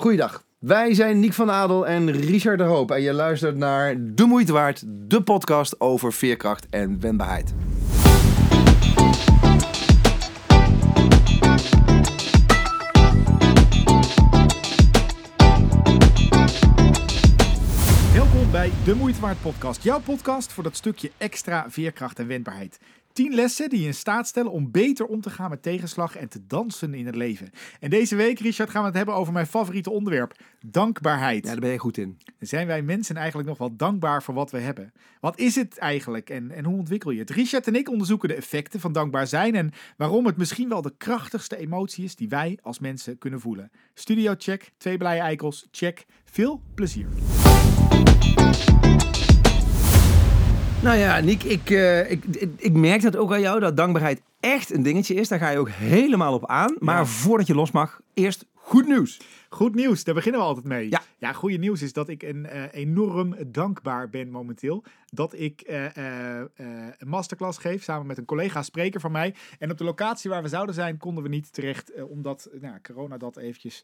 Goeiedag. Wij zijn Niek van Adel en Richard de Hoop. En je luistert naar De Moeite Waard, de podcast over veerkracht en wendbaarheid. Welkom bij De Moeite Waard podcast. Jouw podcast voor dat stukje extra veerkracht en wendbaarheid. 10 lessen die je in staat stellen om beter om te gaan met tegenslag en te dansen in het leven. En deze week, Richard, gaan we het hebben over mijn favoriete onderwerp: dankbaarheid. Ja, daar ben je goed in. Zijn wij mensen eigenlijk nog wel dankbaar voor wat we hebben? Wat is het eigenlijk en, en hoe ontwikkel je het? Richard en ik onderzoeken de effecten van dankbaar zijn en waarom het misschien wel de krachtigste emotie is die wij als mensen kunnen voelen. Studio check, twee blije eikels, check. Veel plezier. Nou ja, Niek, ik, uh, ik, ik, ik, merk dat ook aan jou, dat dankbaarheid echt een dingetje is. Daar ga je ook helemaal op aan. Maar ja. voordat je los mag, eerst goed nieuws. Goed nieuws, daar beginnen we altijd mee. Ja, ja goede nieuws is dat ik een, uh, enorm dankbaar ben momenteel. Dat ik uh, een masterclass geef samen met een collega spreker van mij. En op de locatie waar we zouden zijn, konden we niet terecht. omdat nou, corona dat eventjes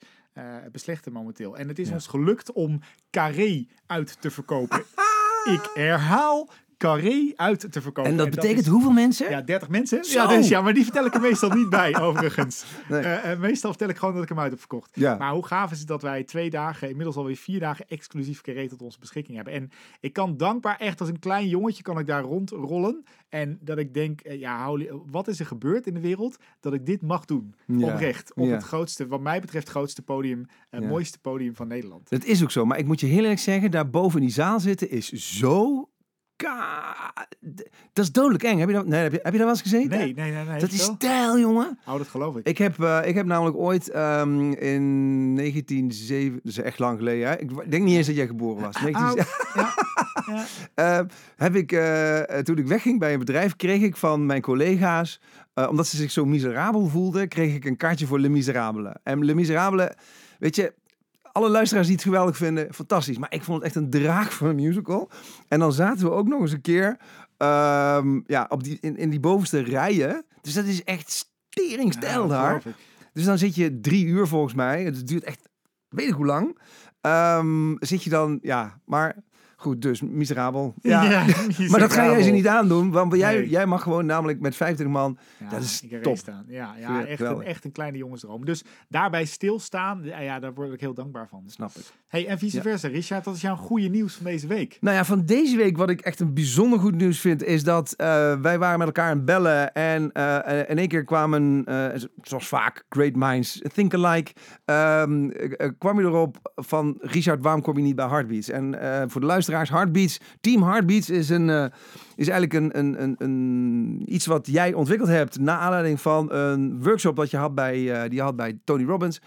beslechte momenteel. En het is ja. ons gelukt om Carré uit te verkopen. ik herhaal carré uit te verkopen. En dat en betekent dat is, hoeveel mensen? Ja, 30 mensen. Ja, dus, ja, maar die vertel ik er meestal niet bij, overigens. Nee. Uh, uh, meestal vertel ik gewoon dat ik hem uit heb verkocht. Ja. Maar hoe gaaf is het dat wij twee dagen, inmiddels alweer vier dagen, exclusief carré tot onze beschikking hebben. En ik kan dankbaar, echt als een klein jongetje, kan ik daar rondrollen. En dat ik denk, uh, ja, wat is er gebeurd in de wereld dat ik dit mag doen? Ja. Oprecht. Op ja. het grootste, wat mij betreft, grootste podium, mooiste podium van Nederland. Dat is ook zo. Maar ik moet je heel eerlijk zeggen, daar boven in die zaal zitten is zo dat is dodelijk eng. Heb je dat, nee, heb je, heb je dat wel eens gezeten? Nee, nee, nee. nee dat is stijl, jongen. Oh, dat geloof ik. Ik heb, uh, ik heb namelijk ooit um, in 1907, dat is echt lang geleden, hè? ik denk niet eens dat jij geboren was. 19... ja. ja. uh, heb ik, uh, toen ik wegging bij een bedrijf, kreeg ik van mijn collega's, omdat ze zich zo miserabel voelden, kreeg ik een kaartje voor Le Miserabele. En Le Miserabele, weet je, alle luisteraars die het geweldig vinden, fantastisch. Maar ik vond het echt een draag van een musical. En dan zaten we ook nog eens een keer um, ja, op die, in, in die bovenste rijen. Dus dat is echt steringstijl ja, daar. Dus dan zit je drie uur volgens mij. Het duurt echt, weet ik hoe lang. Um, zit je dan, ja, maar Goed, dus miserabel. Ja, ja miserabel. maar dat ga jij ze niet aandoen, want jij, nee. jij mag gewoon namelijk met 25 man. Ja, dat is top. Staan. Ja, ja echt, een, echt een kleine jongensdroom. Dus daarbij stilstaan, ja, ja, daar word ik heel dankbaar van. Snap ik. Hey, en vice versa. Richard, wat is jouw goede nieuws van deze week? Nou ja, van deze week wat ik echt een bijzonder goed nieuws vind, is dat uh, wij waren met elkaar aan het bellen en uh, in één keer kwamen, uh, zoals vaak, great minds think alike, um, kwam je erop van Richard, waarom kom je niet bij Heartbeats? En voor de Heartbeats. Team Heartbeats is, een, uh, is eigenlijk een, een, een, een, iets wat jij ontwikkeld hebt na aanleiding van een workshop dat je had bij, uh, die je had bij Tony Robbins.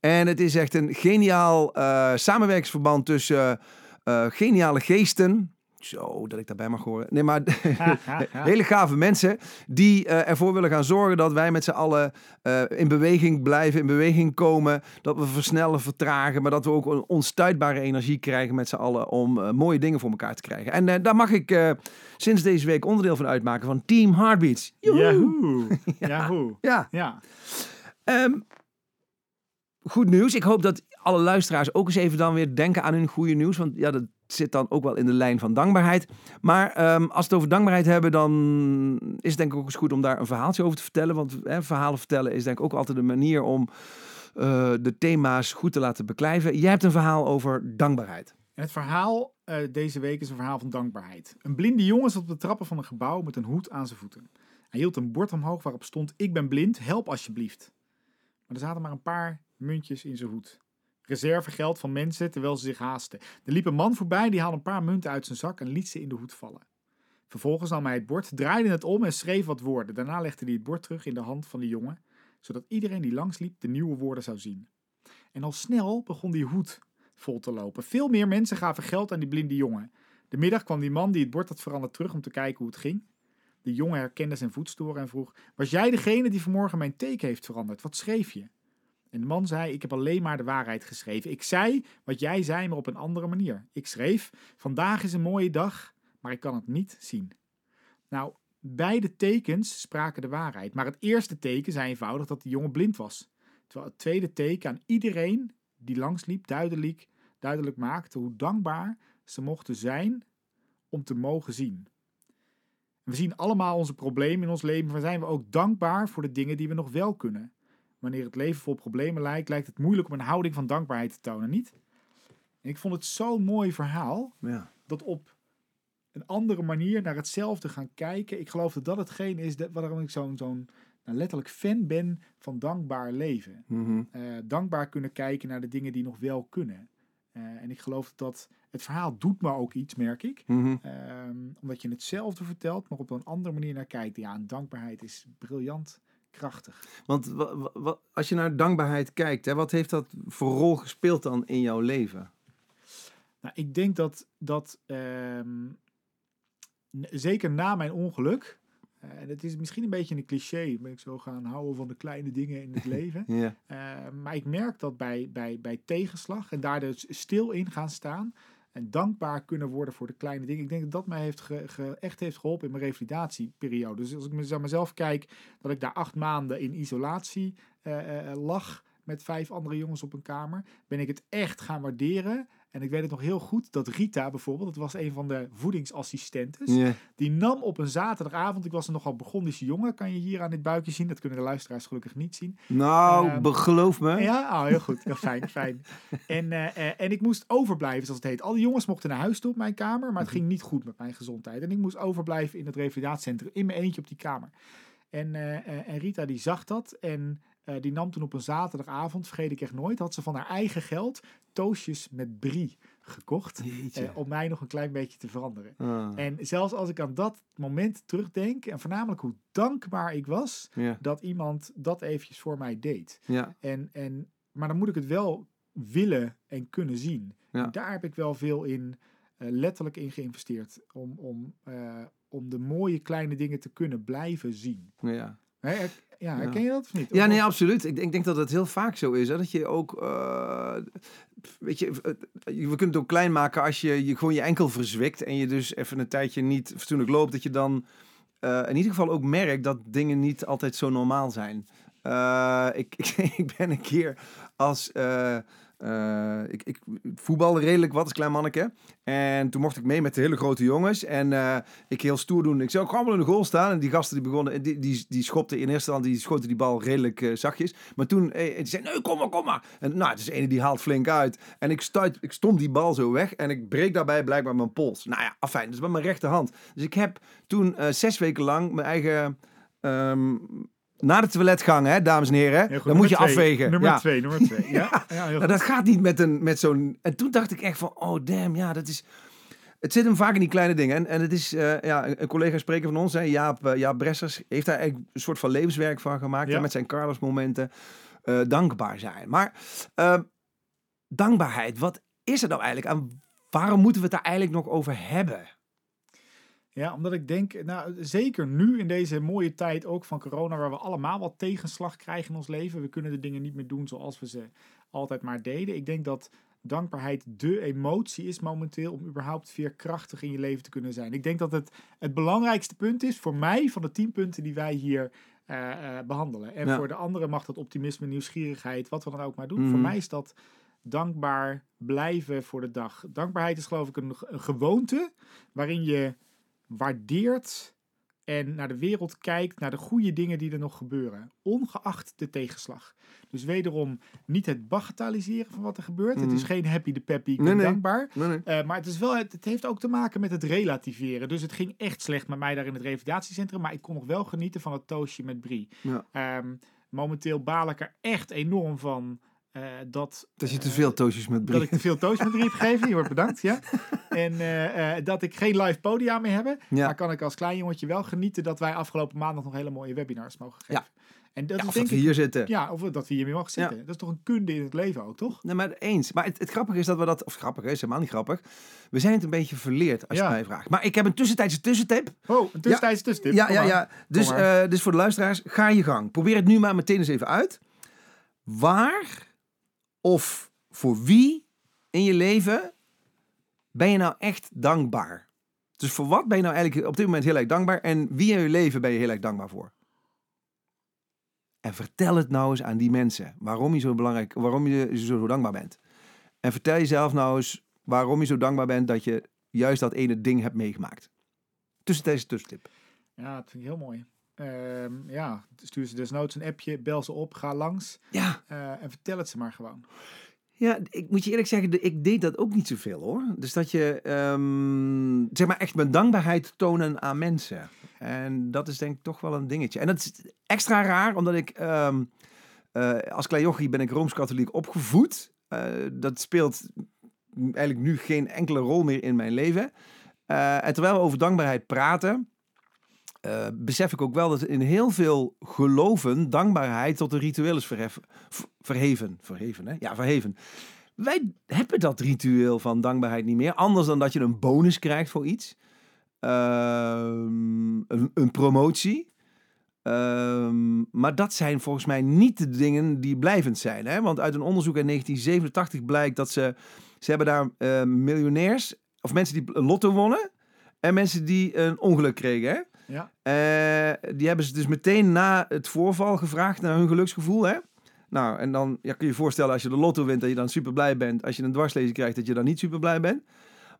En het is echt een geniaal uh, samenwerkingsverband tussen geniale geesten. Zo, dat ik daarbij mag horen. Nee, maar hele gave mensen die uh, ervoor willen gaan zorgen dat wij met z'n allen uh, in beweging blijven, in beweging komen. Dat we versnellen, vertragen, maar dat we ook een onstuitbare energie krijgen met z'n allen om uh, mooie dingen voor elkaar te krijgen. En daar mag ik sinds deze week onderdeel van uitmaken van Team Heartbeats. Yahoo! Yahoo! ja. ja. Um, goed nieuws. Ik hoop dat alle luisteraars ook eens even dan weer denken aan hun goede nieuws. Want ja, dat zit dan ook wel in de lijn van dankbaarheid. Maar um, als we het over dankbaarheid hebben, dan is het denk ik ook eens goed om daar een verhaaltje over te vertellen. Want hè, verhalen vertellen is denk ik ook altijd een manier om uh, de thema's goed te laten beklijven. Jij hebt een verhaal over dankbaarheid. Het verhaal uh, deze week is een verhaal van dankbaarheid. Een blinde jongen zat op de trappen van een gebouw met een hoed aan zijn voeten. Hij hield een bord omhoog waarop stond: Ik ben blind, help alsjeblieft. Maar er zaten maar een paar muntjes in zijn hoed. Reservegeld van mensen terwijl ze zich haasten. Er liep een man voorbij die haalde een paar munten uit zijn zak en liet ze in de hoed vallen. Vervolgens nam hij het bord, draaide het om en schreef wat woorden. Daarna legde hij het bord terug in de hand van de jongen, zodat iedereen die langsliep de nieuwe woorden zou zien. En al snel begon die hoed vol te lopen. Veel meer mensen gaven geld aan die blinde jongen. De middag kwam die man die het bord had veranderd terug om te kijken hoe het ging. De jongen herkende zijn voetsporen en vroeg: Was jij degene die vanmorgen mijn teken heeft veranderd? Wat schreef je? En de man zei: Ik heb alleen maar de waarheid geschreven. Ik zei wat jij zei, maar op een andere manier. Ik schreef: Vandaag is een mooie dag, maar ik kan het niet zien. Nou, beide tekens spraken de waarheid. Maar het eerste teken zei eenvoudig dat de jongen blind was. Terwijl het tweede teken aan iedereen die langsliep duidelijk, duidelijk maakte hoe dankbaar ze mochten zijn om te mogen zien. We zien allemaal onze problemen in ons leven, maar zijn we ook dankbaar voor de dingen die we nog wel kunnen. Wanneer het leven vol problemen lijkt, lijkt het moeilijk om een houding van dankbaarheid te tonen, niet? En ik vond het zo'n mooi verhaal Ja. dat op een andere manier naar hetzelfde gaan kijken. Ik geloof dat dat hetgeen is dat, waarom ik zo'n zo'n nou, letterlijk fan ben van dankbaar leven. Mhm. Eh, dankbaar kunnen kijken naar de dingen die nog wel kunnen. Eh, en ik geloof dat, dat het verhaal doet me ook iets, merk ik. Mhm. Ehm, omdat je hetzelfde vertelt, maar op een andere manier naar kijkt. Ja, en dankbaarheid is briljant krachtig. Want wa- wa- wa- als je naar dankbaarheid kijkt, hè, wat heeft dat voor rol gespeeld dan in jouw leven? Nou, ik denk dat, dat ehm, zeker na mijn ongeluk, eh, en het is misschien een beetje een cliché, ben ik zo gaan houden van de kleine dingen in het leven. Ja. Eh, maar ik merk dat bij, bij, bij tegenslag en daar dus stil in gaan staan en dankbaar kunnen worden voor de kleine dingen. Ik denk dat dat mij heeft echt heeft geholpen in mijn revalidatieperiode. Dus als ik naar mezelf kijk, dat ik daar acht maanden in isolatie eh, eh, lag met vijf andere jongens op een kamer, ben ik het echt gaan waarderen. En ik weet het nog heel goed dat Rita bijvoorbeeld, dat was een van de voedingsassistentes, die nam op een zaterdagavond, ik was een nogal Burgondische jongen, kan je hier aan dit buikje zien, dat kunnen de luisteraars gelukkig niet zien. Nou, Ehm, be- geloof me. Ja, oh, heel goed. Heel fijn, fijn. En, eh, eh, en ik moest overblijven, zoals het heet. Alle jongens mochten naar huis toe op mijn kamer, maar het ging niet goed met mijn gezondheid. En ik moest overblijven in het revalidatiecentrum, in mijn eentje op die kamer. En, eh, en Rita die zag dat en eh, die nam toen op een zaterdagavond, vergeet ik echt nooit, had ze van haar eigen geld toastjes met brie gekocht. Eh, om mij nog een klein beetje te veranderen. Ah, En zelfs als ik aan dat moment terugdenk, en voornamelijk hoe dankbaar ik was ja, dat iemand dat eventjes voor mij deed. ja, En, en, maar dan moet ik het wel willen en kunnen zien. Ja. En daar heb ik wel veel in, eh, letterlijk in geïnvesteerd. Om, om, om de mooie kleine dingen te kunnen blijven zien. ja. Ja, herken je dat of niet? Ja, nee, absoluut. Ik, denk- ik denk dat het heel vaak zo is. Hè? Dat je ook, eh, weet je, eh, we kunnen het ook klein maken als je, je gewoon je enkel verzwikt en je dus even een tijdje niet fatsoenlijk loopt, dat je dan eh, in ieder geval ook merkt dat dingen niet altijd zo normaal zijn. Ik, ik, ik ben een keer als, eh, eh, ik, ik voetbalde redelijk wat als klein manneke. En toen mocht ik mee met de hele grote jongens. En eh, ik heel stoer doen. Ik zou gewoon wel in de goal staan. En die gasten die begonnen, die, die, die schopten in eerste instantie, die schoten die bal redelijk eh, zachtjes. Maar toen, eh, zei, nee, kom maar, kom maar. En nou, het is ene die haalt flink uit. En ik, stuit, ik stom die bal zo weg. En ik breek daarbij blijkbaar mijn pols. Nou ja, afijn, dus met mijn rechterhand. Dus ik heb toen eh, zes weken lang mijn eigen... ehm, na de toiletgang, hè, dames en heren. Goed, dan moet je twee. afwegen. Nummer ja. twee, nummer twee. Ja, ja Nou, dat gaat niet met, een, met zo'n... En toen dacht ik echt van, oh damn, ja, dat is... Het zit hem vaak in die kleine dingen. En, en het is, eh, ja, een, collega spreker van ons, hè, Jaap, eh, Jaap Bressers, heeft daar eigenlijk een soort van levenswerk van gemaakt. Ja. Met zijn Carlos momenten. eh, dankbaar zijn. Maar eh, dankbaarheid, wat is er nou eigenlijk? En waarom moeten we het daar eigenlijk nog over hebben? Ja, omdat ik denk, nou, zeker nu in deze mooie tijd ook van corona, waar we allemaal wat tegenslag krijgen in ons leven. We kunnen de dingen niet meer doen zoals we ze altijd maar deden. Ik denk dat dankbaarheid de emotie is momenteel om überhaupt veerkrachtig in je leven te kunnen zijn. Ik denk dat het het belangrijkste punt is voor mij van de tien punten die wij hier eh, eh, behandelen. En Ja. voor de anderen mag dat optimisme, nieuwsgierigheid, wat we dan ook maar doen. Voor mij is dat dankbaar blijven voor de dag. Dankbaarheid is geloof ik een, een gewoonte waarin je waardeert en naar de wereld kijkt, naar de goede dingen die er nog gebeuren, ongeacht de tegenslag. Dus wederom niet het bagatelliseren van wat er gebeurt. Het is Mhm. geen happy de peppy, ik Nee, ben nee. dankbaar. Nee. Eh, maar het, is wel, het, het heeft ook te maken met het relativeren. Dus het ging echt slecht met mij daar in het revalidatiecentrum, maar ik kon nog wel genieten van het toastje met Brie. Ja. Ehm, momenteel baal ik er echt enorm van eh, dat... Dat je te eh, veel toosjes met dat brie. ik te veel toast met Brie heb gegeven. Je wordt bedankt, ja. En eh, dat ik geen live podia meer heb. Ja. Maar kan ik als klein jongetje wel genieten dat wij afgelopen maandag nog hele mooie webinars mogen geven. Ja. En dat Ja, of denk dat we ik, hier zitten. ja, of dat we hiermee mogen zitten. Dat is toch een kunde in het leven ook, toch? Nee, maar eens. Maar het, het grappige is dat we dat... Of grappig is, helemaal niet grappig. We zijn het een beetje verleerd, als Ja. je mij vraagt. Maar ik heb een tussentijdse tussentip. Oh, een tussentijdse tussenstip. Ja, ja, ja. Dus, dus voor de luisteraars, ga je gang. Probeer het nu maar meteen eens even uit. Waar of voor wie in je leven ben je nou echt dankbaar? Dus voor wat ben je nou eigenlijk op dit moment heel erg dankbaar? En wie in je leven ben je heel erg dankbaar voor? En vertel het nou eens aan die mensen. Waarom je zo belangrijk, waarom je zo dankbaar bent. En vertel jezelf nou eens waarom je zo dankbaar bent dat je juist dat ene ding hebt meegemaakt. Tussen deze tussentip. Ja, dat vind ik heel mooi. Ehm, ja, stuur ze desnoods een appje, bel ze op, ga langs. Ja. Uh, en vertel het ze maar gewoon. Ja, ik moet je eerlijk zeggen, ik deed dat ook niet zoveel hoor. Dus dat je, um, zeg maar, echt mijn dankbaarheid tonen aan mensen. En dat is denk ik toch wel een dingetje. En dat is extra raar, omdat ik um, uh, als klein ben ik Rooms-Katholiek opgevoed. Uh, dat speelt eigenlijk nu geen enkele rol meer in mijn leven. En terwijl we over dankbaarheid praten, uh, besef ik ook wel dat in heel veel geloven dankbaarheid tot een ritueel is verheven. Verheven, hè? Ja, verheven. Wij hebben dat ritueel van dankbaarheid niet meer. Anders dan dat je een bonus krijgt voor iets. Uh, een, een, promotie. Uh, maar dat zijn volgens mij niet de dingen die blijvend zijn. Hè? Want uit een onderzoek in 1987 blijkt dat ze... Ze hebben daar uh, miljonairs, of mensen die lotto wonnen... en mensen die een ongeluk kregen. Hè? Ja. Uh, die hebben ze dus meteen na het voorval gevraagd naar hun geluksgevoel. Hè? Nou, en dan ja, kun je je voorstellen als je de lotto wint dat je dan super blij bent. Als je een dwarslezing krijgt dat je dan niet super blij bent.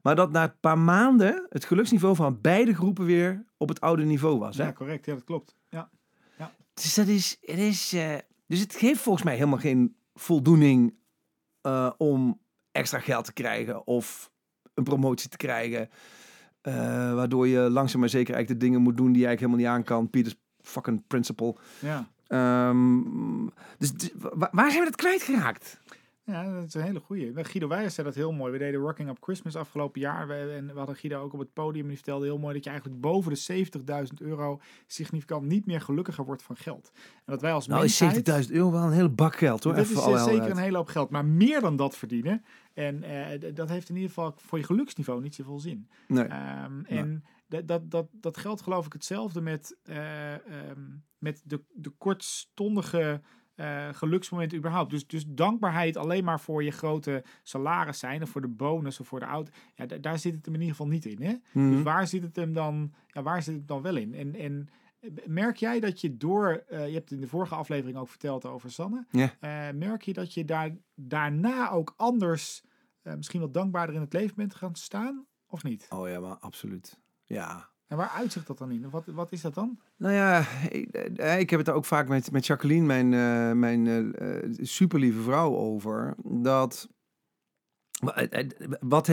Maar dat na een paar maanden het geluksniveau van beide groepen weer op het oude niveau was. Hè? Ja, correct. Ja, dat klopt. Ja. ja. Dus dat is, het is, uh, dus het geeft volgens mij helemaal geen voldoening uh, om extra geld te krijgen of een promotie te krijgen. Uh, waardoor je langzaam maar zeker eigenlijk de dingen moet doen die je eigenlijk helemaal niet aan kan. Peters fucking principle. Ja. Um, dus waar zijn we dat kwijtgeraakt? Ja, dat is een hele goeie. Guido Wijers zei dat heel mooi. We deden Rocking Up Christmas afgelopen jaar. We, en we hadden Guido ook op het podium. En die vertelde heel mooi dat je eigenlijk boven de 70.000 euro significant niet meer gelukkiger wordt van geld. En dat wij als nou, mensheid... is 70.000 euro wel een hele bak geld hoor. Dat Even is zeker een hele hoop geld. Maar meer dan dat verdienen. En uh, dat heeft in ieder geval voor je geluksniveau niet zoveel zin. Nee. Um, en. Dat, dat, dat, dat geldt geloof ik hetzelfde met, uh, um, met de, de kortstondige uh, geluksmomenten überhaupt. Dus, dus dankbaarheid alleen maar voor je grote salaris zijn of voor de bonus of voor de auto. Ja, daar zit het hem in ieder geval niet in. Hè? Mhm. Dus waar zit het hem dan, ja, waar zit het dan wel in? En, en merk jij dat je door, uh, je hebt in de vorige aflevering ook verteld over Sanne. Ja. Uh, merk je dat je daar daarna ook anders, uh, misschien wat dankbaarder in het leven bent gaan staan? Of niet? Oh ja, maar absoluut. Ja, en waar uitzicht dat dan in? Wat, wat is dat dan? Nou ja, ik, ik heb het er ook vaak met, met Jacqueline, mijn, uh, mijn uh, superlieve vrouw, over. Dat. Wat,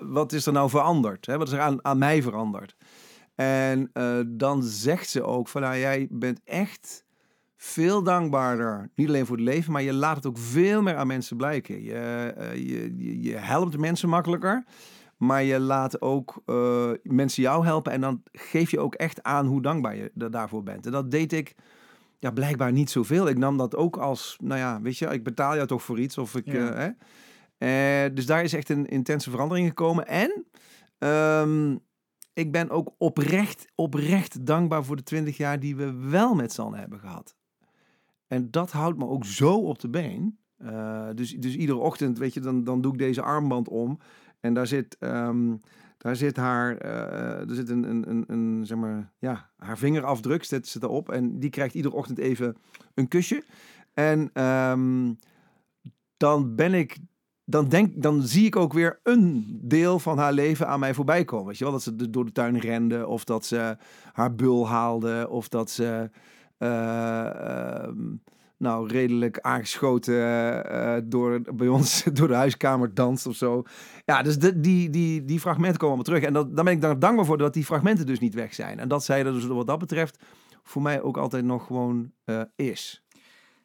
wat is er nou veranderd? Hè? Wat is er aan, aan mij veranderd? En dan zegt ze ook van, nou, jij bent echt veel dankbaarder. Niet alleen voor het leven, maar je laat het ook veel meer aan mensen blijken. Je, je, je helpt mensen makkelijker. Maar je laat ook uh, mensen jou helpen. En dan geef je ook echt aan hoe dankbaar je daarvoor bent. En dat deed ik ja, blijkbaar niet zoveel. Ik nam dat ook als, nou ja, weet je, ik betaal jou toch voor iets. Of ik, Ja. uh, hè? Uh, dus daar is echt een intense verandering gekomen. En um, ik ben ook oprecht, oprecht dankbaar voor de 20 jaar die we wel met z'n hebben gehad. En dat houdt me ook zo op de been. Uh, dus, dus iedere ochtend, weet je, dan, dan doe ik deze armband om. En daar zit, um, daar zit haar, uh, er zit een, een, een, een, zeg maar, ja, haar vingerafdruk zit, zit erop. En die krijgt iedere ochtend even een kusje. En um, dan ben ik, dan denk, dan zie ik ook weer een deel van haar leven aan mij voorbij komen. Weet je wel, dat ze door de tuin rende, of dat ze haar bul haalde, of dat ze, uh, um, nou, redelijk aangeschoten uh, door, bij ons door de huiskamer danst of zo. Ja, dus de, die, die, die fragmenten komen allemaal terug. En dat, daar ben ik dan dankbaar voor dat die fragmenten dus niet weg zijn. En dat zij er dus wat dat betreft voor mij ook altijd nog gewoon uh, is.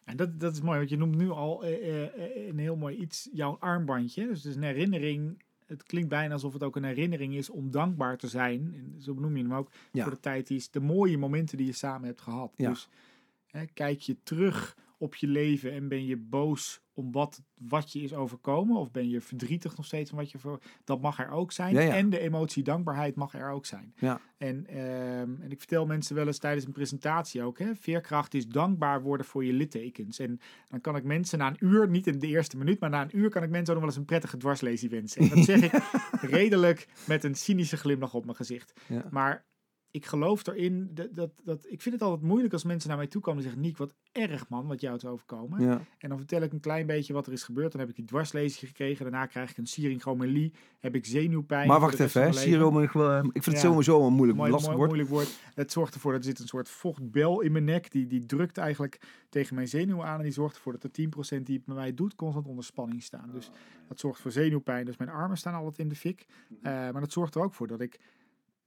En dat, dat is mooi, want je noemt nu al uh, een heel mooi iets, jouw armbandje. Dus het is een herinnering. Het klinkt bijna alsof het ook een herinnering is om dankbaar te zijn. Zo benoem je hem ook. Ja. Voor de tijd die is de mooie momenten die je samen hebt gehad. Ja. Dus hè, kijk je terug op je leven en ben je boos om wat, wat je is overkomen? Of ben je verdrietig nog steeds om wat je voor. Dat mag er ook zijn. Ja, ja. En de emotie dankbaarheid mag er ook zijn. Ja. En, um, en ik vertel mensen wel eens tijdens een presentatie ook: hè, veerkracht is dankbaar worden voor je littekens. En dan kan ik mensen na een uur, niet in de eerste minuut, maar na een uur kan ik mensen ook nog wel eens een prettige dwarslezing wensen. En dat zeg ik redelijk met een cynische glimlach op mijn gezicht. Maar ik geloof erin. Dat, dat, dat, ik vind het altijd moeilijk als mensen naar mij toe komen en zeggen: Niek, wat erg man, wat jou is overkomen. Ja. En dan vertel ik een klein beetje wat er is gebeurd. Dan heb ik die dwarslezing gekregen. Daarna krijg ik een syringomelie. Heb ik zenuwpijn. Maar wacht even, ik, wil, eh, ik vind het Ja. sowieso een moeilijk, Mooi, lastig mooi, woord. moeilijk woord. Het zorgt ervoor dat er zit een soort vochtbel in mijn nek. Die, die drukt eigenlijk tegen mijn zenuw aan. En die zorgt ervoor dat de 10% die het bij mij doet, constant onder spanning staan. Dus dat zorgt voor zenuwpijn. Dus mijn armen staan altijd in de fik. Eh, maar dat zorgt er ook voor dat ik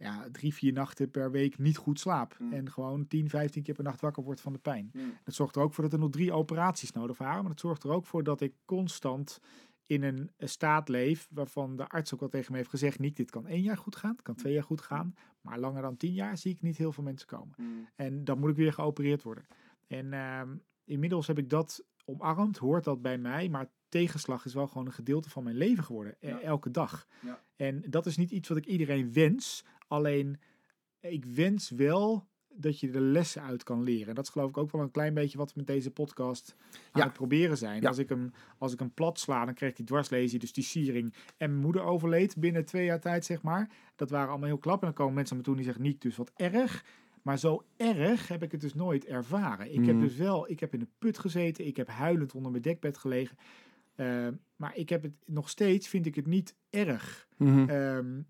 ja, drie, vier nachten per week niet goed slaap. Mm. En gewoon 10, 15 keer per nacht wakker word van de pijn. Mm. Dat zorgt er ook voor dat er nog drie operaties nodig waren. Maar dat zorgt er ook voor dat ik constant in een eh, staat leef waarvan de arts ook al tegen me heeft gezegd: Niek, dit kan één jaar goed gaan, het kan twee jaar goed gaan, maar langer dan tien jaar zie ik niet heel veel mensen komen. En dan moet ik weer geopereerd worden. En ehm, inmiddels heb ik dat omarmd, hoort dat bij mij, maar tegenslag is wel gewoon een gedeelte van mijn leven geworden, Ja. elke dag. Ja. En dat is niet iets wat ik iedereen wens, alleen ik wens wel dat je de lessen uit kan leren. En dat is geloof ik ook wel een klein beetje wat we met deze podcast aan Ja. het proberen zijn. Ja. Als, ik hem, als ik hem plat sla, dan krijg ik die dwarslesie, dus die siering. En mijn moeder overleed binnen twee jaar tijd, zeg maar. Dat waren allemaal heel klap. En dan komen mensen aan me toe die zeggen, Niek, dus wat erg. Maar zo erg heb ik het dus nooit ervaren. Ik heb Mhm. dus wel, ik heb in de put gezeten. Ik heb huilend onder mijn dekbed gelegen. Eh, maar ik heb het nog steeds, vind ik het niet erg. Mhm. Ehm,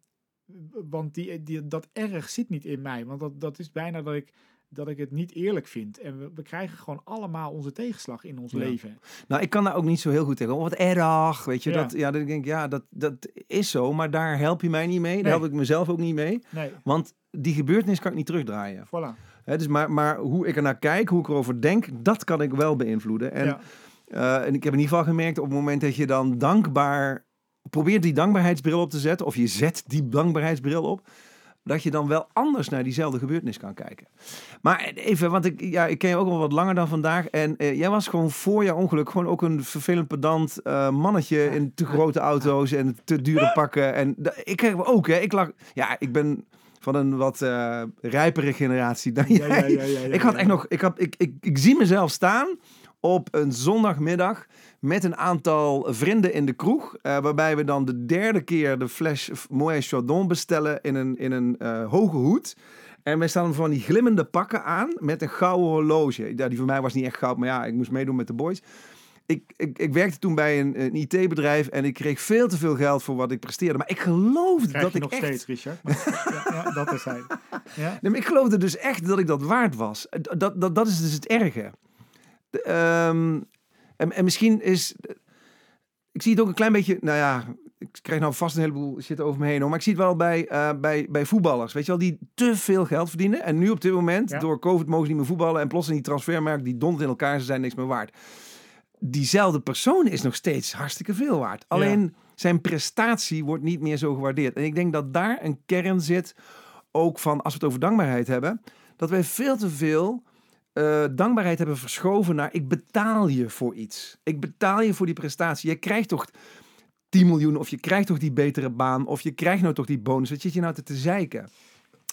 want die, die, dat erg zit niet in mij. Want dat, dat is bijna dat ik, dat ik het niet eerlijk vind. En we, we krijgen gewoon allemaal onze tegenslag in ons Ja. leven. Nou, ik kan daar ook niet zo heel goed tegen. Oh, wat erg, weet je. Ja. Dat, ja, denk ik, ja, dat, dat is zo. Maar daar help je mij niet mee. Daar Nee. help ik mezelf ook niet mee. Nee, Want die gebeurtenis kan ik niet terugdraaien. voilà. Hè, dus maar, maar hoe ik er naar kijk, hoe ik erover denk, dat kan ik wel beïnvloeden. En, ja. eh, en ik heb in ieder geval gemerkt op het moment dat je dan dankbaar probeert die dankbaarheidsbril op te zetten, of je zet die dankbaarheidsbril op, dat je dan wel anders naar diezelfde gebeurtenis kan kijken. Maar even, want ik, ja, ik ken je ook al wat langer dan vandaag. En eh, jij was gewoon voor jouw ongeluk gewoon ook een vervelend pedant eh, mannetje in te grote auto's en te dure pakken. En ik heb ook, hè. Ik lag, ja, ik ben van een wat eh rijpere generatie dan jij. ja, ja, ja, Ik had echt nog, ik, had, ik, ik, ik zie mezelf staan op een zondagmiddag met een aantal vrienden in de kroeg. eh, waarbij we dan de derde keer de fles Moët Chardon bestellen in een, in een eh, hoge hoed. En wij staan van die glimmende pakken aan met een gouden horloge. Ja, die voor mij was niet echt goud, maar ja, ik moest meedoen met de boys. Ik, ik, ik werkte toen bij een, een IT-bedrijf en ik kreeg veel te veel geld voor wat ik presteerde. Maar ik geloofde dat ik nog echt... steeds, Richard. Maar, ja, ja, dat is hij. Ja? Nee, maar ik geloofde dus echt dat ik dat waard was. Dat, dat, dat is dus het erge. Ehm, en, en misschien is... Ik zie het ook een klein beetje... Nou ja, ik krijg nou vast een heleboel shit over me heen. Hoor, maar ik zie het wel bij, eh, bij, bij voetballers. Weet je wel, die te veel geld verdienen. En nu op dit moment, Ja. door COVID, mogen ze niet meer voetballen. En plotseling die transfermarkt, die dondert in elkaar. Ze zijn niks meer waard. Diezelfde persoon is nog steeds hartstikke veel waard. Alleen zijn prestatie wordt niet meer zo gewaardeerd. En ik denk dat daar een kern zit, ook van als we het over dankbaarheid hebben, dat wij veel te veel eh, dankbaarheid hebben verschoven naar ik betaal je voor iets. Ik betaal je voor die prestatie. Je krijgt toch 10 miljoen of je krijgt toch die betere baan of je krijgt nou toch die bonus. Wat zit je nou te, te zeiken?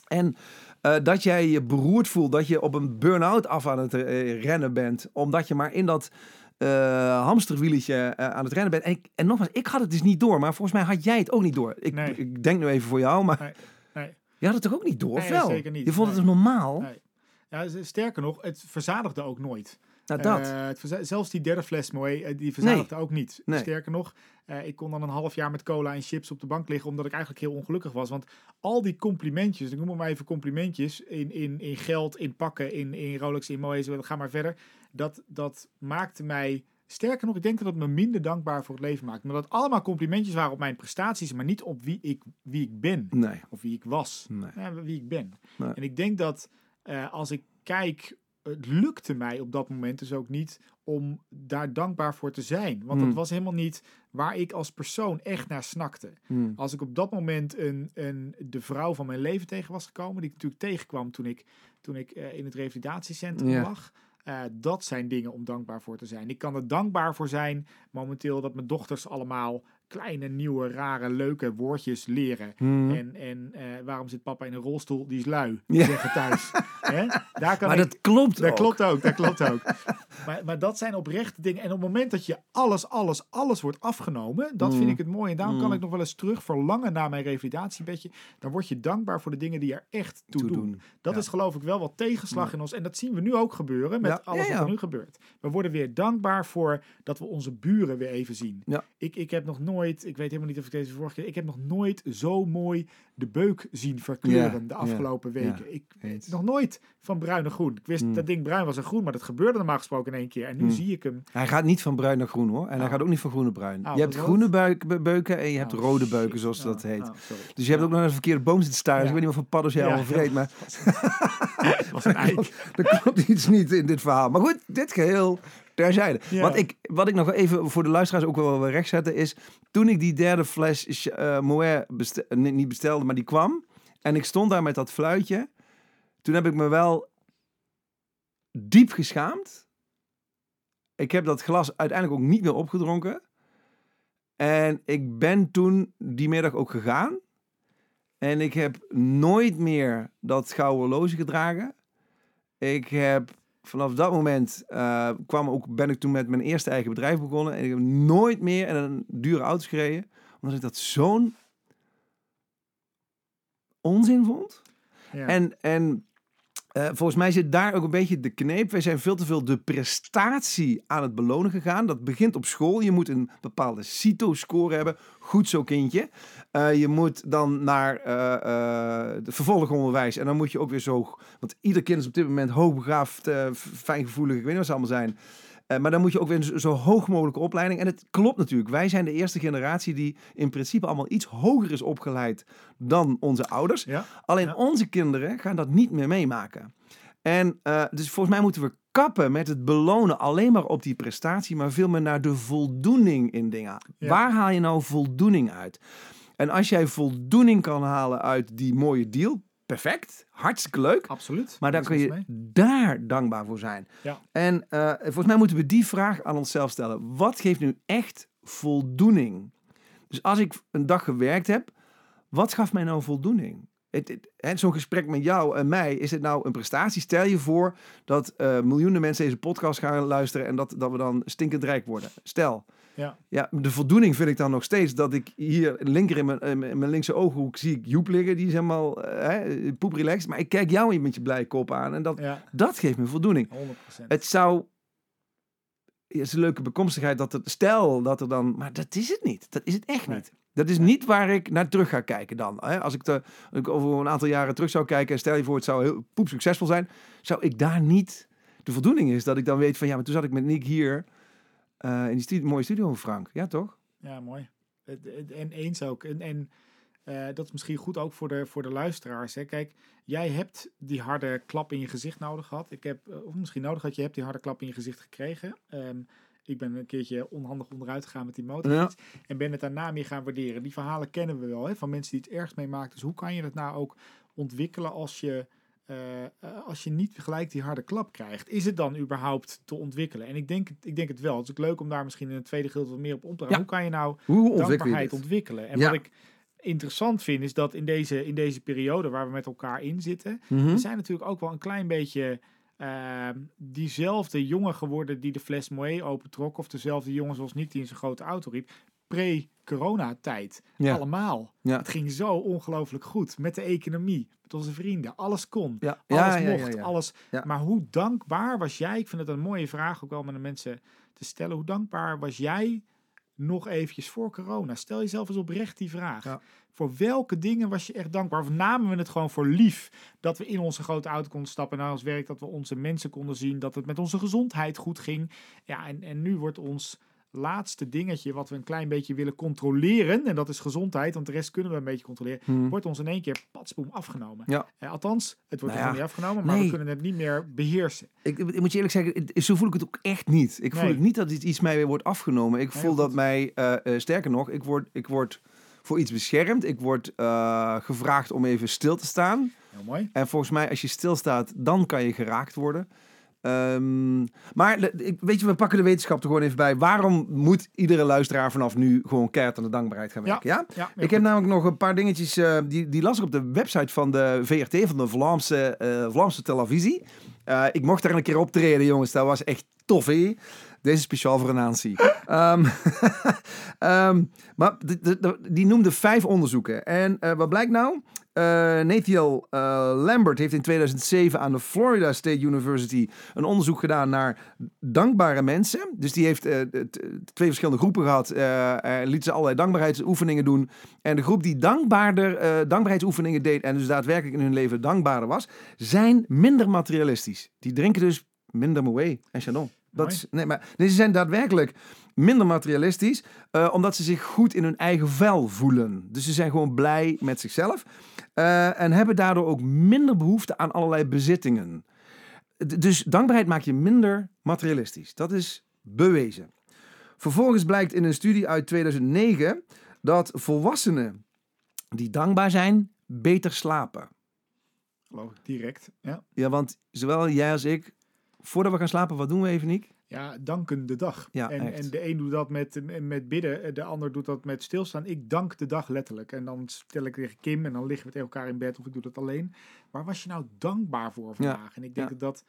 En eh, dat jij je beroerd voelt, dat je op een burn-out af aan het eh, rennen bent, omdat je maar in dat eh hamsterwieletje aan het rennen bent. En, ik, en nogmaals, ik had het dus niet door, maar volgens mij had jij het ook niet door. Ik, Nee. ik denk nu even voor jou, maar Nee, nee. je had het toch ook niet door, of wel? zeker niet. Je vond het normaal? Ja, sterker nog, het verzadigde ook nooit. Nou, dat. Het zelfs die derde fles Moët, eh, die verzadigde ook niet. Nee. Sterker nog, eh, ik kon dan een half jaar met cola en chips op de bank liggen, omdat ik eigenlijk heel ongelukkig was. Want al die complimentjes, ik noem maar even complimentjes, in, in, in geld, in pakken, in, in Rolex, in Moët, ga maar verder. Dat, dat maakte mij, sterker nog, ik denk dat het me minder dankbaar voor het leven maakt. Maar dat allemaal complimentjes waren op mijn prestaties, maar niet op wie ik, wie ik ben. nee. Of wie ik was. Nee. Ja, wie ik ben. Nee. En ik denk dat eh, als ik kijk, het lukte mij op dat moment dus ook niet om daar dankbaar voor te zijn. Want Hmm. dat was helemaal niet waar ik als persoon echt naar snakte. Hm. Als ik op dat moment een, een, de vrouw van mijn leven tegen was gekomen, die ik natuurlijk tegenkwam toen ik, toen ik eh, in het revalidatiecentrum lag. eh, dat zijn dingen om dankbaar voor te zijn. Ik kan er dankbaar voor zijn momenteel dat mijn dochters allemaal kleine, nieuwe, rare, leuke woordjes leren. Mhm. En, en eh, waarom zit papa in een rolstoel? Die is lui, Ja. zeggen thuis. Daar kan maar ik, dat klopt dat ook. klopt ook, dat klopt ook. maar, maar dat zijn oprechte dingen. En op het moment dat je alles, alles, alles wordt afgenomen, dat Mm. vind ik het mooi. En daarom kan Mm. ik nog wel eens terug verlangen naar mijn revalidatiebedje. Dan word je dankbaar voor de dingen die er echt toe Toe doen. doen. Dat Ja. is geloof ik wel wat tegenslag in ons. En dat zien we nu ook gebeuren met Ja, alles wat er nu gebeurt. We worden weer dankbaar voor dat we onze buren weer even zien. Ik, ik heb nog nooit, ik weet helemaal niet of ik deze vorige keer, ik heb nog nooit zo mooi de beuk zien verkleuren Ja, de ja, afgelopen weken. ik eens. nog nooit van bruin naar groen. Ik wist Hmm. dat ding bruin was en groen, maar dat gebeurde normaal gesproken in één keer. En nu Hmm. zie ik hem. Hij gaat niet van bruin naar groen hoor. En hij Oh. gaat ook niet van groen naar bruin. Oh, je hebt groene buik, be- beuken en je hebt Oh, rode beuken, zoals dat heet. Dus je hebt ook nog een verkeerde boom zitten staan. Ik weet niet wat voor paddo's jij allemaal vreet. Maar was een eik. er klopt iets niet in dit verhaal. Maar goed, dit geheel terzijde. Ja. Wat, ik, wat ik nog even voor de luisteraars ook wel wil rechtzetten is... Toen ik die derde fles uh, Moet bestel, nee, niet bestelde, maar die kwam... En ik stond daar met dat fluitje. Toen heb ik me wel diep geschaamd. Ik heb dat glas uiteindelijk ook niet meer opgedronken. En ik ben toen die middag ook gegaan. En ik heb nooit meer dat gouden horloge gedragen. Ik heb vanaf dat moment uh, kwam ook, ben ik toen met mijn eerste eigen bedrijf begonnen. En ik heb nooit meer in een dure auto gereden. Omdat ik dat zo'n onzin vond. Ja. En, en uh, volgens mij zit daar ook een beetje de kneep. Wij zijn veel te veel de prestatie aan het belonen gegaan. Dat begint op school. Je moet een bepaalde CITO-score hebben. Goed zo, kindje. Uh, je moet dan naar het vervolgonderwijs. En dan moet je ook weer zo... Want ieder kind is op dit moment hoogbegaafd, fijngevoelig. Ik weet niet wat ze allemaal zijn. Uh, maar dan moet je ook weer een zo hoog mogelijke opleiding. En het klopt natuurlijk. Wij zijn de eerste generatie die in principe allemaal iets hoger is opgeleid dan onze ouders. Ja. Alleen Ja. onze kinderen gaan dat niet meer meemaken. En uh, dus volgens mij moeten we kappen met het belonen alleen maar op die prestatie, maar veel meer naar de voldoening in dingen. Ja. Waar haal je nou voldoening uit? En als jij voldoening kan halen uit die mooie deal, perfect, hartstikke leuk. Absoluut. Maar dan Daar kun je mee. daar dankbaar voor zijn. Ja. En uh, volgens mij moeten we die vraag aan onszelf stellen. Wat geeft nu echt voldoening? Dus als ik een dag gewerkt heb, wat gaf mij nou voldoening? Zo'n gesprek met jou en mij, is het nou een prestatie? Stel je voor dat uh, miljoenen mensen deze podcast gaan luisteren en dat, dat we dan stinkend rijk worden. Stel. Ja. ja, de voldoening vind ik dan nog steeds dat ik hier linker in mijn, in mijn linkse ooghoek zie ik Joep liggen. Die is helemaal uh, poeprelaxed. Maar ik kijk jou met je blij kop aan en dat, Ja. dat geeft me voldoening. 100%. Het zou... Het is een leuke bekomstigheid dat het... Stel dat er dan... Maar dat is het niet. Dat is het echt niet. Dat is niet waar ik naar terug ga kijken dan. Hè? Als ik, ik over een aantal jaren terug zou kijken... en stel je voor het zou heel poep succesvol zijn... zou ik daar niet... De voldoening is dat ik dan weet van... ja, maar toen zat ik met Nick hier... Uh, in die mooie studio, Frank. Ja, toch? Ja, mooi. En eens ook. En, en eh, dat is misschien goed ook voor de, voor de luisteraars. Hè. Kijk, jij hebt die harde klap in je gezicht nodig gehad. Ik heb, eh, of misschien nodig had je hebt die harde klap in je gezicht gekregen. Ehm, ik ben een keertje onhandig onderuit gegaan met die motor. En ben het daarna meer gaan waarderen. Die verhalen kennen we wel, hè, van mensen die het ergst meemaken. Dus hoe kan je het nou ook ontwikkelen als je, eh, eh, als je niet gelijk die harde klap krijgt? Is het dan überhaupt te ontwikkelen? En ik denk, het- ik denk het wel. Het is ook leuk om daar misschien in het tweede gedeelte wat meer op om te gaan. Ja. Hoe kan je nou Hoe je dankbaarheid ontwikkelen? En Ja. wat ik interessant vind, is dat in deze, in deze periode waar we met elkaar in zitten, Mhm. we zijn natuurlijk ook wel een klein beetje eh, diezelfde jongen geworden die de fles Moët opentrok, of dezelfde jongen zoals Nick die in zijn grote auto riep, pre-corona-tijd. Ja. Allemaal. Ja. Het ging zo ongelooflijk goed met de economie, met onze vrienden. Alles kon. Ja. Alles mocht, alles. Maar hoe dankbaar was jij? Ik vind het een mooie vraag ook wel met de mensen te stellen. Hoe dankbaar was jij nog eventjes voor corona? Stel jezelf eens oprecht die vraag. Ja. Voor welke dingen was je echt dankbaar? Of namen we het gewoon voor lief dat we in onze grote auto konden stappen naar ons werk, dat we onze mensen konden zien, dat het met onze gezondheid goed ging? Ja, en, en nu wordt ons laatste dingetje wat we een klein beetje willen controleren, en dat is gezondheid, want de rest kunnen we een beetje controleren, Mhm. wordt ons in één keer patsboom afgenomen. Ja. Eh, althans, het wordt Nou ja, niet afgenomen, maar we kunnen het niet meer beheersen. Ik, ik moet je eerlijk zeggen, zo voel ik het ook echt niet. Ik voel niet dat iets iets mij weer wordt afgenomen. Ik Nee, voel dat mij, eh, eh, sterker nog, ik word, ik word voor iets beschermd. Ik word gevraagd om even stil te staan. Heel mooi. En volgens mij, als je stilstaat, dan kan je geraakt worden. Ehm, maar weet je, we pakken de wetenschap er gewoon even bij. Waarom moet iedere luisteraar vanaf nu gewoon keihard aan de dankbaarheid gaan werken? Ja? Ja, Ik heb namelijk nog een paar dingetjes, eh, die, die las ik op de website van de VRT, van de Vlaamse, eh, Vlaamse televisie. Eh, ik mocht daar een keer optreden, jongens. Dat was echt tof, hè? Deze is speciaal voor Nancy. Ehm ehm, maar die noemde vijf onderzoeken. En wat blijkt nou? Eh, Lambert heeft in 2007 aan de Florida State University een onderzoek gedaan naar dankbare mensen. Dus die heeft eh, twee verschillende groepen gehad. eh eh, liet ze allerlei dankbaarheidsoefeningen doen. En de groep die dankbaarder dankbaarheidsoefeningen deed en dus daadwerkelijk in hun leven dankbaarder was, zijn minder materialistisch. Die drinken dus minder Moët en Chardonnay. Dat is, nee, maar nee, ze zijn daadwerkelijk minder materialistisch, eh, omdat ze zich goed in hun eigen vel voelen. Dus ze zijn gewoon blij met zichzelf eh, en hebben daardoor ook minder behoefte aan allerlei bezittingen. D- dus dankbaarheid maakt je minder materialistisch. Dat is bewezen. Vervolgens blijkt in een studie uit 2009 dat volwassenen die dankbaar zijn, beter slapen. Geloof ik, direct. Ja. Ja, want zowel jij als ik, voordat we gaan slapen, wat doen we even, Niek? Ja, danken de dag. Ja, en, echt. en de een doet dat met, met bidden, de ander doet dat met stilstaan. Ik dank de dag letterlijk. En dan stel ik tegen Kim en dan liggen we tegen elkaar in bed of ik doe dat alleen. Waar was je nou dankbaar voor vandaag? En ik denk Ja. dat dat,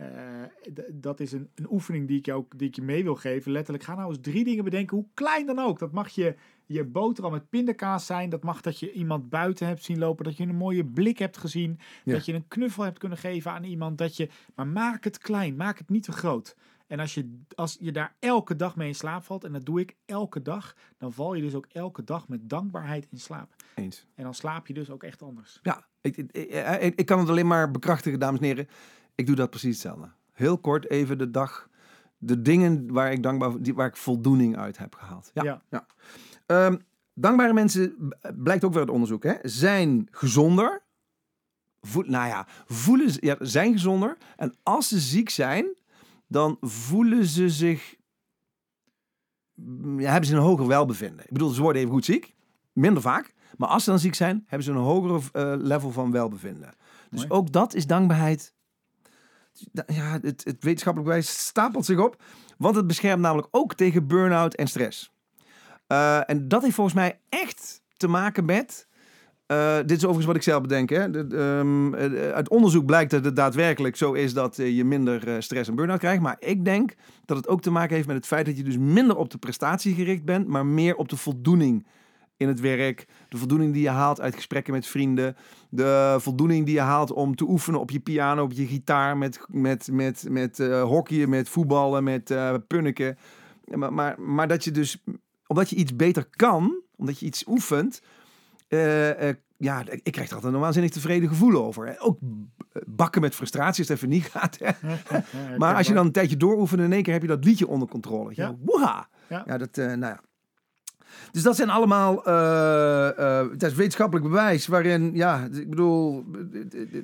eh, dat is een, een oefening die ik, je ook, die ik je mee wil geven. Letterlijk, ga nou eens drie dingen bedenken, hoe klein dan ook. Dat mag je, je boterham met pindakaas zijn. Dat mag dat je iemand buiten hebt zien lopen. Dat je een mooie blik hebt gezien. Ja. Dat je een knuffel hebt kunnen geven aan iemand. Dat je, maar maak het klein, maak het niet te groot. En als je, als je daar elke dag mee in slaap valt, en dat doe ik elke dag, dan val je dus ook elke dag met dankbaarheid in slaap. Eens. En dan slaap je dus ook echt anders. Ja, ik, ik, ik, ik kan het alleen maar bekrachtigen, dames en heren. Ik doe dat precies hetzelfde. Heel kort even de dag, de dingen waar ik dankbaar, die, waar ik voldoening uit heb gehaald. Ja. Ja. Ehm, dankbare mensen, blijkt ook weer uit onderzoek, hè, zijn gezonder. Voel, nou ja, voelen, ze- ja, zijn gezonder. En als ze ziek zijn, dan voelen ze zich, mm, ja, hebben ze een hoger welbevinden. Ik bedoel, ze worden even goed ziek, minder vaak. Maar als ze dan ziek zijn, hebben ze een hogere eh, level van welbevinden. Dus Mooi. ook dat is dankbaarheid. Ja, het, wetenschappelijk bewijs stapelt zich op. Want het beschermt namelijk ook tegen burn-out en stress. Eh, en dat heeft volgens mij echt te maken met. eh, dit is overigens wat ik zelf bedenk. Hè. Ehm, eh, uit onderzoek blijkt dat het daadwerkelijk zo is dat je minder stress en burn-out krijgt. Maar ik denk dat het ook te maken heeft met het feit dat je dus minder op de prestatie gericht bent, maar meer op de voldoening in het werk. De voldoening die je haalt uit gesprekken met vrienden. De voldoening die je haalt om te oefenen op je piano, op je gitaar, met, met, met, met eh, hockeyen, met voetballen, met eh punniken. Maar, maar, maar dat je dus, omdat je iets beter kan, omdat je iets oefent, eh, ja, ik krijg er altijd een waanzinnig tevreden gevoel over. hè. Ook bakken met frustratie als het even niet gaat. Hè. Maar als je dan een tijdje dooroefent, in één keer heb je dat liedje onder controle. Ja. Ja. Ja. Ja, dat, nou ja. Dus dat zijn allemaal, het is wetenschappelijk bewijs waarin, ja, ik bedoel,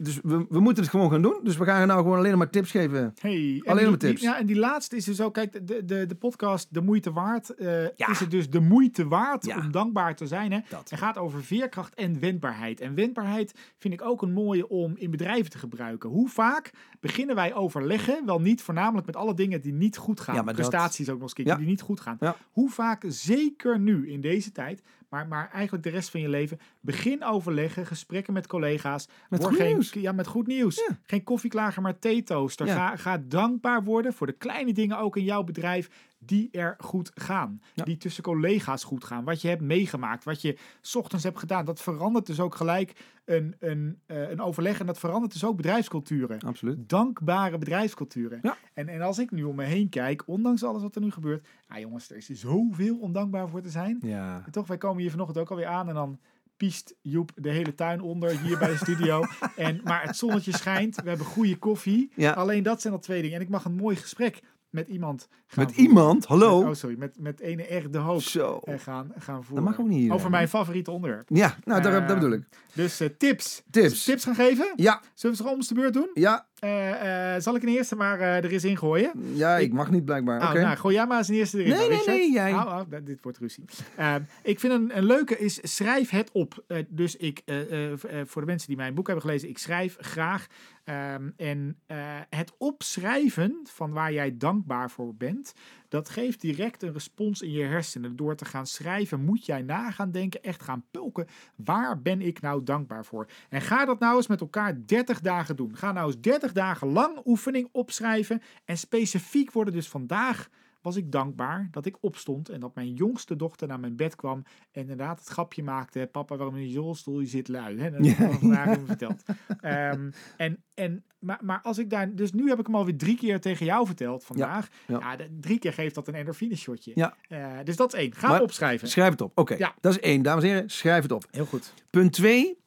dus we, we moeten het gewoon gaan doen. Dus we gaan nou gewoon alleen maar tips geven. Hey, en Alleen die- maar tips. die- ja, en die laatste is dus ook, kijk, de, de, de podcast De Moeite Waard. eh, Ja. Is het dus de moeite waard Ja. om dankbaar te zijn? Hè? Dat. Het gaat over veerkracht en wendbaarheid. En wendbaarheid vind ik ook een mooie om in bedrijven te gebruiken. Hoe vaak beginnen wij overleggen, wel niet voornamelijk met alle dingen die niet goed gaan. Ja, maar dat- Prestaties ook nog eens die niet goed gaan. Hoe vaak, zeker nu in deze tijd, maar, maar eigenlijk de rest van je leven, begin overleggen, gesprekken met collega's. Met Word goed geen, nieuws. Ja, met goed nieuws. Ja. Geen koffieklager, maar theetoaster. Ja. Ga, ga dankbaar worden voor de kleine dingen ook in jouw bedrijf die er goed gaan. Ja. Die tussen collega's goed gaan. Wat je hebt meegemaakt, wat je 's ochtends hebt gedaan. Dat verandert dus ook gelijk een, een, eh, een overleg. En dat verandert dus ook bedrijfsculturen. Absoluut. Dankbare bedrijfsculturen. Ja. En, en als ik nu om me heen kijk, ondanks alles wat er nu gebeurt. Ah jongens, er is zoveel om dankbaar voor te zijn. Ja. En toch, wij komen hier vanochtend ook alweer aan en dan piest Joep de hele tuin onder hier bij de studio. En, maar het zonnetje schijnt, we hebben goede koffie. Ja. Alleen dat zijn al twee dingen. En ik mag een mooi gesprek met iemand gaan Met voeren. iemand, hallo. Met- oh, sorry, met, met ene echt de hoop Zo. eh, gaan, gaan voeren. Dat mag ook niet hier. Over mijn favoriete onderwerp. Ja, nou, daar, dat Eh, bedoel ik. Dus eh, tips. Tips. Tips gaan geven? Ja, Zullen we ze om de beurt doen? ja, Eh, eh, zal ik een eerste maar eh, er eens in gooien? ja, ik mag niet blijkbaar. Oh, Oké. nou, gooi jij maar eens een eerste erin. Nee, nee, Richard. nee, jij. Dit wordt ruzie. Ehm, ik vind een, een leuke is, schrijf het op. Eh, dus ik, eh, eh, v- eh, voor de mensen die mijn boek hebben gelezen, ik schrijf graag Ehm, en eh, het opschrijven van waar jij dankbaar voor bent, dat geeft direct een respons in je hersenen. Door te gaan schrijven moet jij na gaan denken, echt gaan pulken. Waar ben ik nou dankbaar voor? En ga dat nou eens met elkaar 30 dagen doen. Ga nou eens 30 dagen lang oefening opschrijven. En specifiek worden dus vandaag was ik dankbaar dat ik opstond en dat mijn jongste dochter naar mijn bed kwam en inderdaad het grapje maakte, papa waarom in je rolstoel, je zit lui. Hè? Dat heb ik al vandaag even verteld. Ehm, en, en, maar, maar als ik daar, dus nu heb ik hem alweer drie keer tegen jou verteld vandaag. Ja, drie keer geeft dat een endorfine shotje. Ja. Eh, dus dat is één. Ga Maar- opschrijven. Schrijf het op. Oké, Ja. dat is één. Dames en heren, schrijf het op. Heel goed. Punt 2.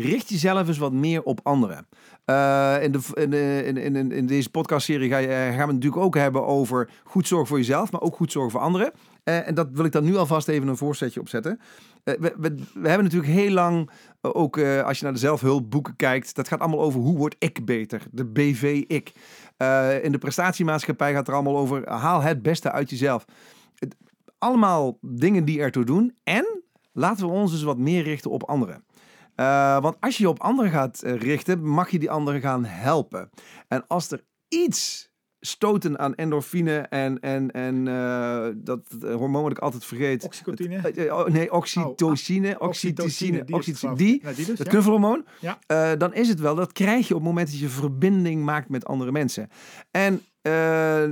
Richt jezelf eens wat meer op anderen. Eh, in, de, in, in, in, in deze podcastserie ga je, eh, gaan we het natuurlijk ook hebben over goed zorgen voor jezelf, maar ook goed zorgen voor anderen. Eh, en dat wil ik dan nu alvast even een voorzetje op zetten. Eh, we, we, we hebben natuurlijk heel lang, ook als je naar de zelfhulpboeken kijkt, dat gaat allemaal over hoe word ik beter, de BV-ik. In de prestatiemaatschappij gaat het er allemaal over haal het beste uit jezelf. Allemaal dingen die ertoe doen. En laten we ons dus wat meer richten op anderen. Eh, want als je je op anderen gaat eh, richten, mag je die anderen gaan helpen. En als er iets stoten aan endorfine en, en, en eh, dat hormoon wat ik altijd vergeet. Oxycotine. Oh, nee, oxytocine. oxytocine. die is oxytocine. het Die. Ja, die dus, ja. knuffelhormoon. Ja. Dan is het wel, dat krijg je op het moment dat je verbinding maakt met andere mensen. En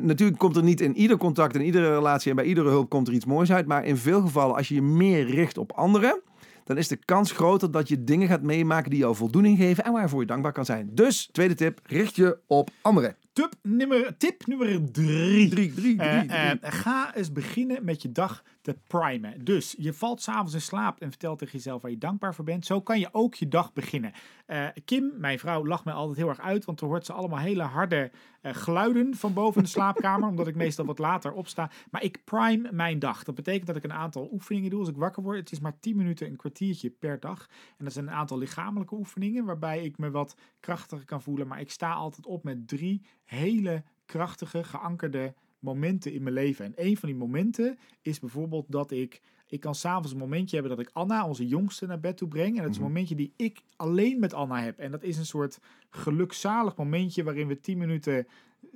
natuurlijk komt er niet in ieder contact, in iedere relatie en bij iedere hulp komt er iets moois uit. Maar in veel gevallen, als je je meer richt op anderen, dan is de kans groter dat je dingen gaat meemaken die jou voldoening geven en waarvoor je dankbaar kan zijn. Dus, tweede tip, richt je op anderen. Tip nummer, tip nummer drie. Drie, drie, Eh, drie, drie. eh, ga eens beginnen met je dag te primen. Dus je valt s'avonds in slaap en vertelt tegen jezelf waar je dankbaar voor bent. Zo kan je ook je dag beginnen. Eh, Kim, mijn vrouw, lacht mij altijd heel erg uit, want dan hoort ze allemaal hele harde eh, geluiden van boven de slaapkamer, omdat ik meestal wat later opsta. Maar ik prime mijn dag. Dat betekent dat ik een aantal oefeningen doe als ik wakker word. Het is maar 10 minuten, een kwartiertje per dag. En dat zijn een aantal lichamelijke oefeningen, waarbij ik me wat krachtiger kan voelen. Maar ik sta altijd op met drie hele krachtige, geankerde momenten in mijn leven. En een van die momenten is bijvoorbeeld dat ik... Ik kan s'avonds een momentje hebben dat ik Anna, onze jongste, naar bed toe breng. En dat is een Mhm. momentje die ik alleen met Anna heb. En dat is een soort gelukzalig momentje waarin we tien minuten...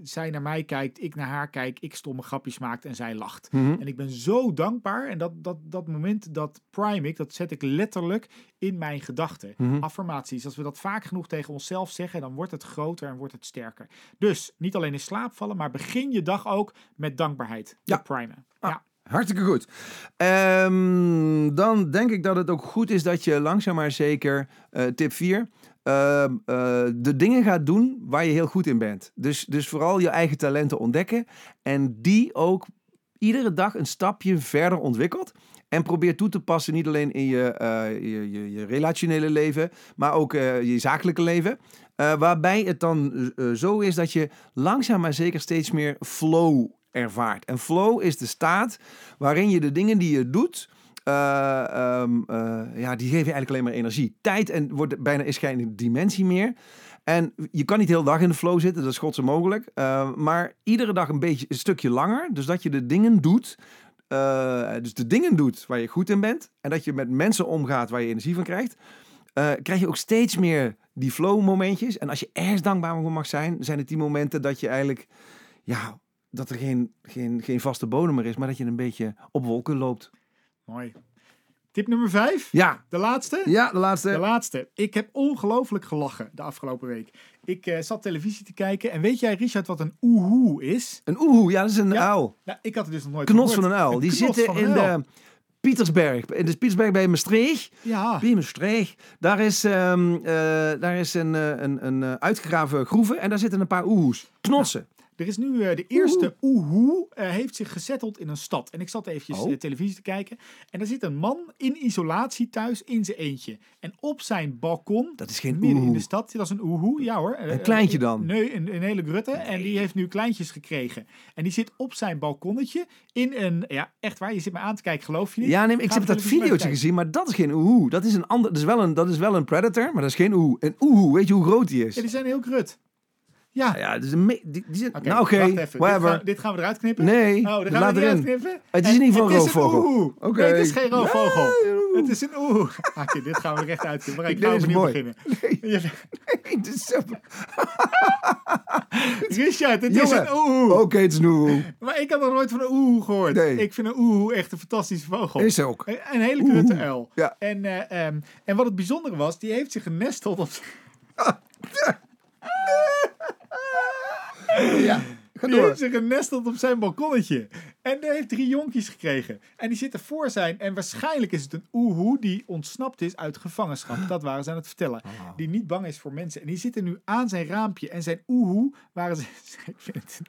Zij naar mij kijkt, ik naar haar kijk, ik stomme grapjes maakt en zij lacht. Mhm. En ik ben zo dankbaar. En dat, dat, dat moment, dat prime ik, dat zet ik letterlijk in mijn gedachten. Mhm. Affirmaties. Als we dat vaak genoeg tegen onszelf zeggen, dan wordt het groter en wordt het sterker. Dus niet alleen in slaap vallen, maar begin je dag ook met dankbaarheid. Ja. Primen. Ah. Ja. Hartstikke goed. Ehm, dan denk ik dat het ook goed is dat je langzaam maar zeker, eh, tip 4, ehm, eh, de dingen gaat doen waar je heel goed in bent. Dus, dus vooral je eigen talenten ontdekken en die ook iedere dag een stapje verder ontwikkelt. En probeer toe te passen, niet alleen in je, eh, je, je, relationele leven, maar ook eh, je zakelijke leven. Waarbij het dan zo is dat je langzaam maar zeker steeds meer flow ervaart. En flow is de staat waarin je de dingen die je doet, eh, ehm, eh, ja, die geven je eigenlijk alleen maar energie. Tijd en wordt bijna is geen dimensie meer. En je kan niet de hele dag in de flow zitten, dat is godse mogelijk. Eh, maar iedere dag een beetje een stukje langer. Dus dat je de dingen doet. dus de dingen doet waar je goed in bent. En dat je met mensen omgaat waar je energie van krijgt. krijg je ook steeds meer die flow momentjes. En als je ergens dankbaar voor mag zijn, zijn het die momenten dat je eigenlijk, ja, dat er geen, geen, geen vaste bodem meer is, maar dat je een beetje op wolken loopt. Mooi. Tip nummer vijf. Ja, De laatste. ja de laatste. De laatste. Ik heb ongelooflijk gelachen de afgelopen week. Ik eh, zat televisie te kijken. En weet jij, Richard, wat een oehoe is? Een oehoe, ja, dat is een Ja, uil. Nou, ik had het dus nog nooit Knots van een uil. Die zitten in de Pietersberg. In de Pietersberg bij Maastricht. Ja, Bij Maastricht. Daar is, ehm, eh, daar is een, eh, een, een uitgegraven groeve en daar zitten een paar oehoes. Knotsen. Er is nu eh, de eerste oehoe eh, heeft zich gezetteld in een stad. En ik zat eventjes Oh. eh, televisie te kijken. En daar zit een man in isolatie thuis in zijn eentje. En op zijn balkon, Dat is geen midden in oehoe. de stad, dat is een oehoe. Ja hoor. Een kleintje dan? Nee, een, een hele grutte. En die heeft nu kleintjes gekregen. En die zit op zijn balkonnetje in een, ja echt waar, je zit me aan te kijken, geloof je niet? Ja, nee, ik heb de dat videootje gezien, maar dat is geen oehoe. Dat is een ander, dat is wel een, dat is wel een predator, maar dat is geen oehoe. Een oehoe, weet je hoe groot die is? Ja, die zijn heel grut. Ja. Ja, dus een die, die nou oké. Dit whatever. gaan, dit gaan we eruit knippen. Nee, Oh, dan gaan we laat het niet erin. uitknippen. Het is En- in ieder geval het een is een roofvogel. Oké. Nee, het is geen roofvogel. Nee, Het is een oeh. Oké, dit gaan we er echt uitknippen. Maar ik Dit ga opnieuw beginnen. Nee. Ja, het is zo- Richard, het is een oeh. Oké, het is nu. Maar ik had nog nooit van een oeh gehoord. Nee. Ik vind een oeh echt een fantastische vogel. Is ook. Een een hele Oeh. uil. Ja. En, eh, ehm, en wat het bijzondere was, die heeft zich genesteld op... Ja, ga Die heeft zich genesteld op zijn balkonnetje. En die heeft drie jonkies gekregen. En die zitten voor zijn. En waarschijnlijk is het een oehoe die ontsnapt is uit gevangenschap. Dat waren ze aan het vertellen. Die niet bang is voor mensen. En die zitten nu aan zijn raampje. En zijn oehoe waren ze... Ik, vind het,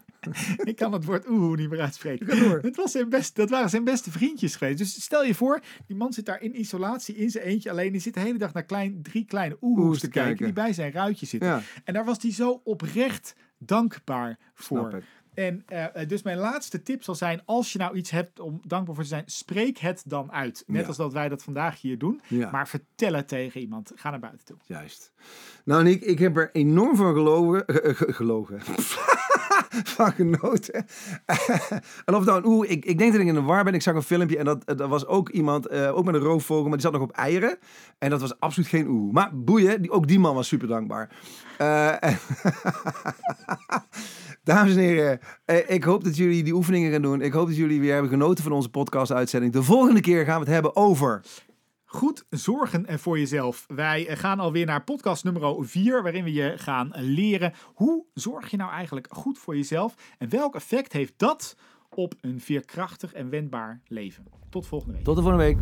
ik kan het woord oehoe niet meer uitspreken. Ga door. Het was zijn best, dat waren zijn beste vriendjes geweest. Dus stel je voor, die man zit daar in isolatie in zijn eentje alleen. Die zit de hele dag naar klein, drie kleine oehoes te kijken. kijken. Die bij zijn ruitje zitten. Ja. En daar was hij zo oprecht dankbaar voor. En eh, dus mijn laatste tip zal zijn: als je nou iets hebt om dankbaar voor te zijn, spreek het dan uit. Net Ja. als dat wij dat vandaag hier doen. Ja. Maar vertel het tegen iemand. Ga naar buiten toe. Juist. Nou, Nick, ik heb er enorm van gelogen. ge- ge- gelogen. van genoten. en of een oeh, ik, ik denk dat ik in de war ben. Ik zag een filmpje en dat, dat was ook iemand, eh, ook met een roofvogel, maar die zat nog op eieren. En dat was absoluut geen oeh. Maar boeien, die, ook die man was super dankbaar. Eh, Dames en heren, eh, ik hoop dat jullie die oefeningen gaan doen. Ik hoop dat jullie weer hebben genoten van onze podcast-uitzending. De volgende keer gaan we het hebben over... Goed zorgen voor jezelf. Wij eh, gaan alweer naar podcast nummer 4, waarin we je gaan eh, leren hoe zorg je nou eigenlijk goed voor jezelf en welk effect heeft dat op een veerkrachtig en wendbaar leven. Tot volgende week. Tot de volgende week.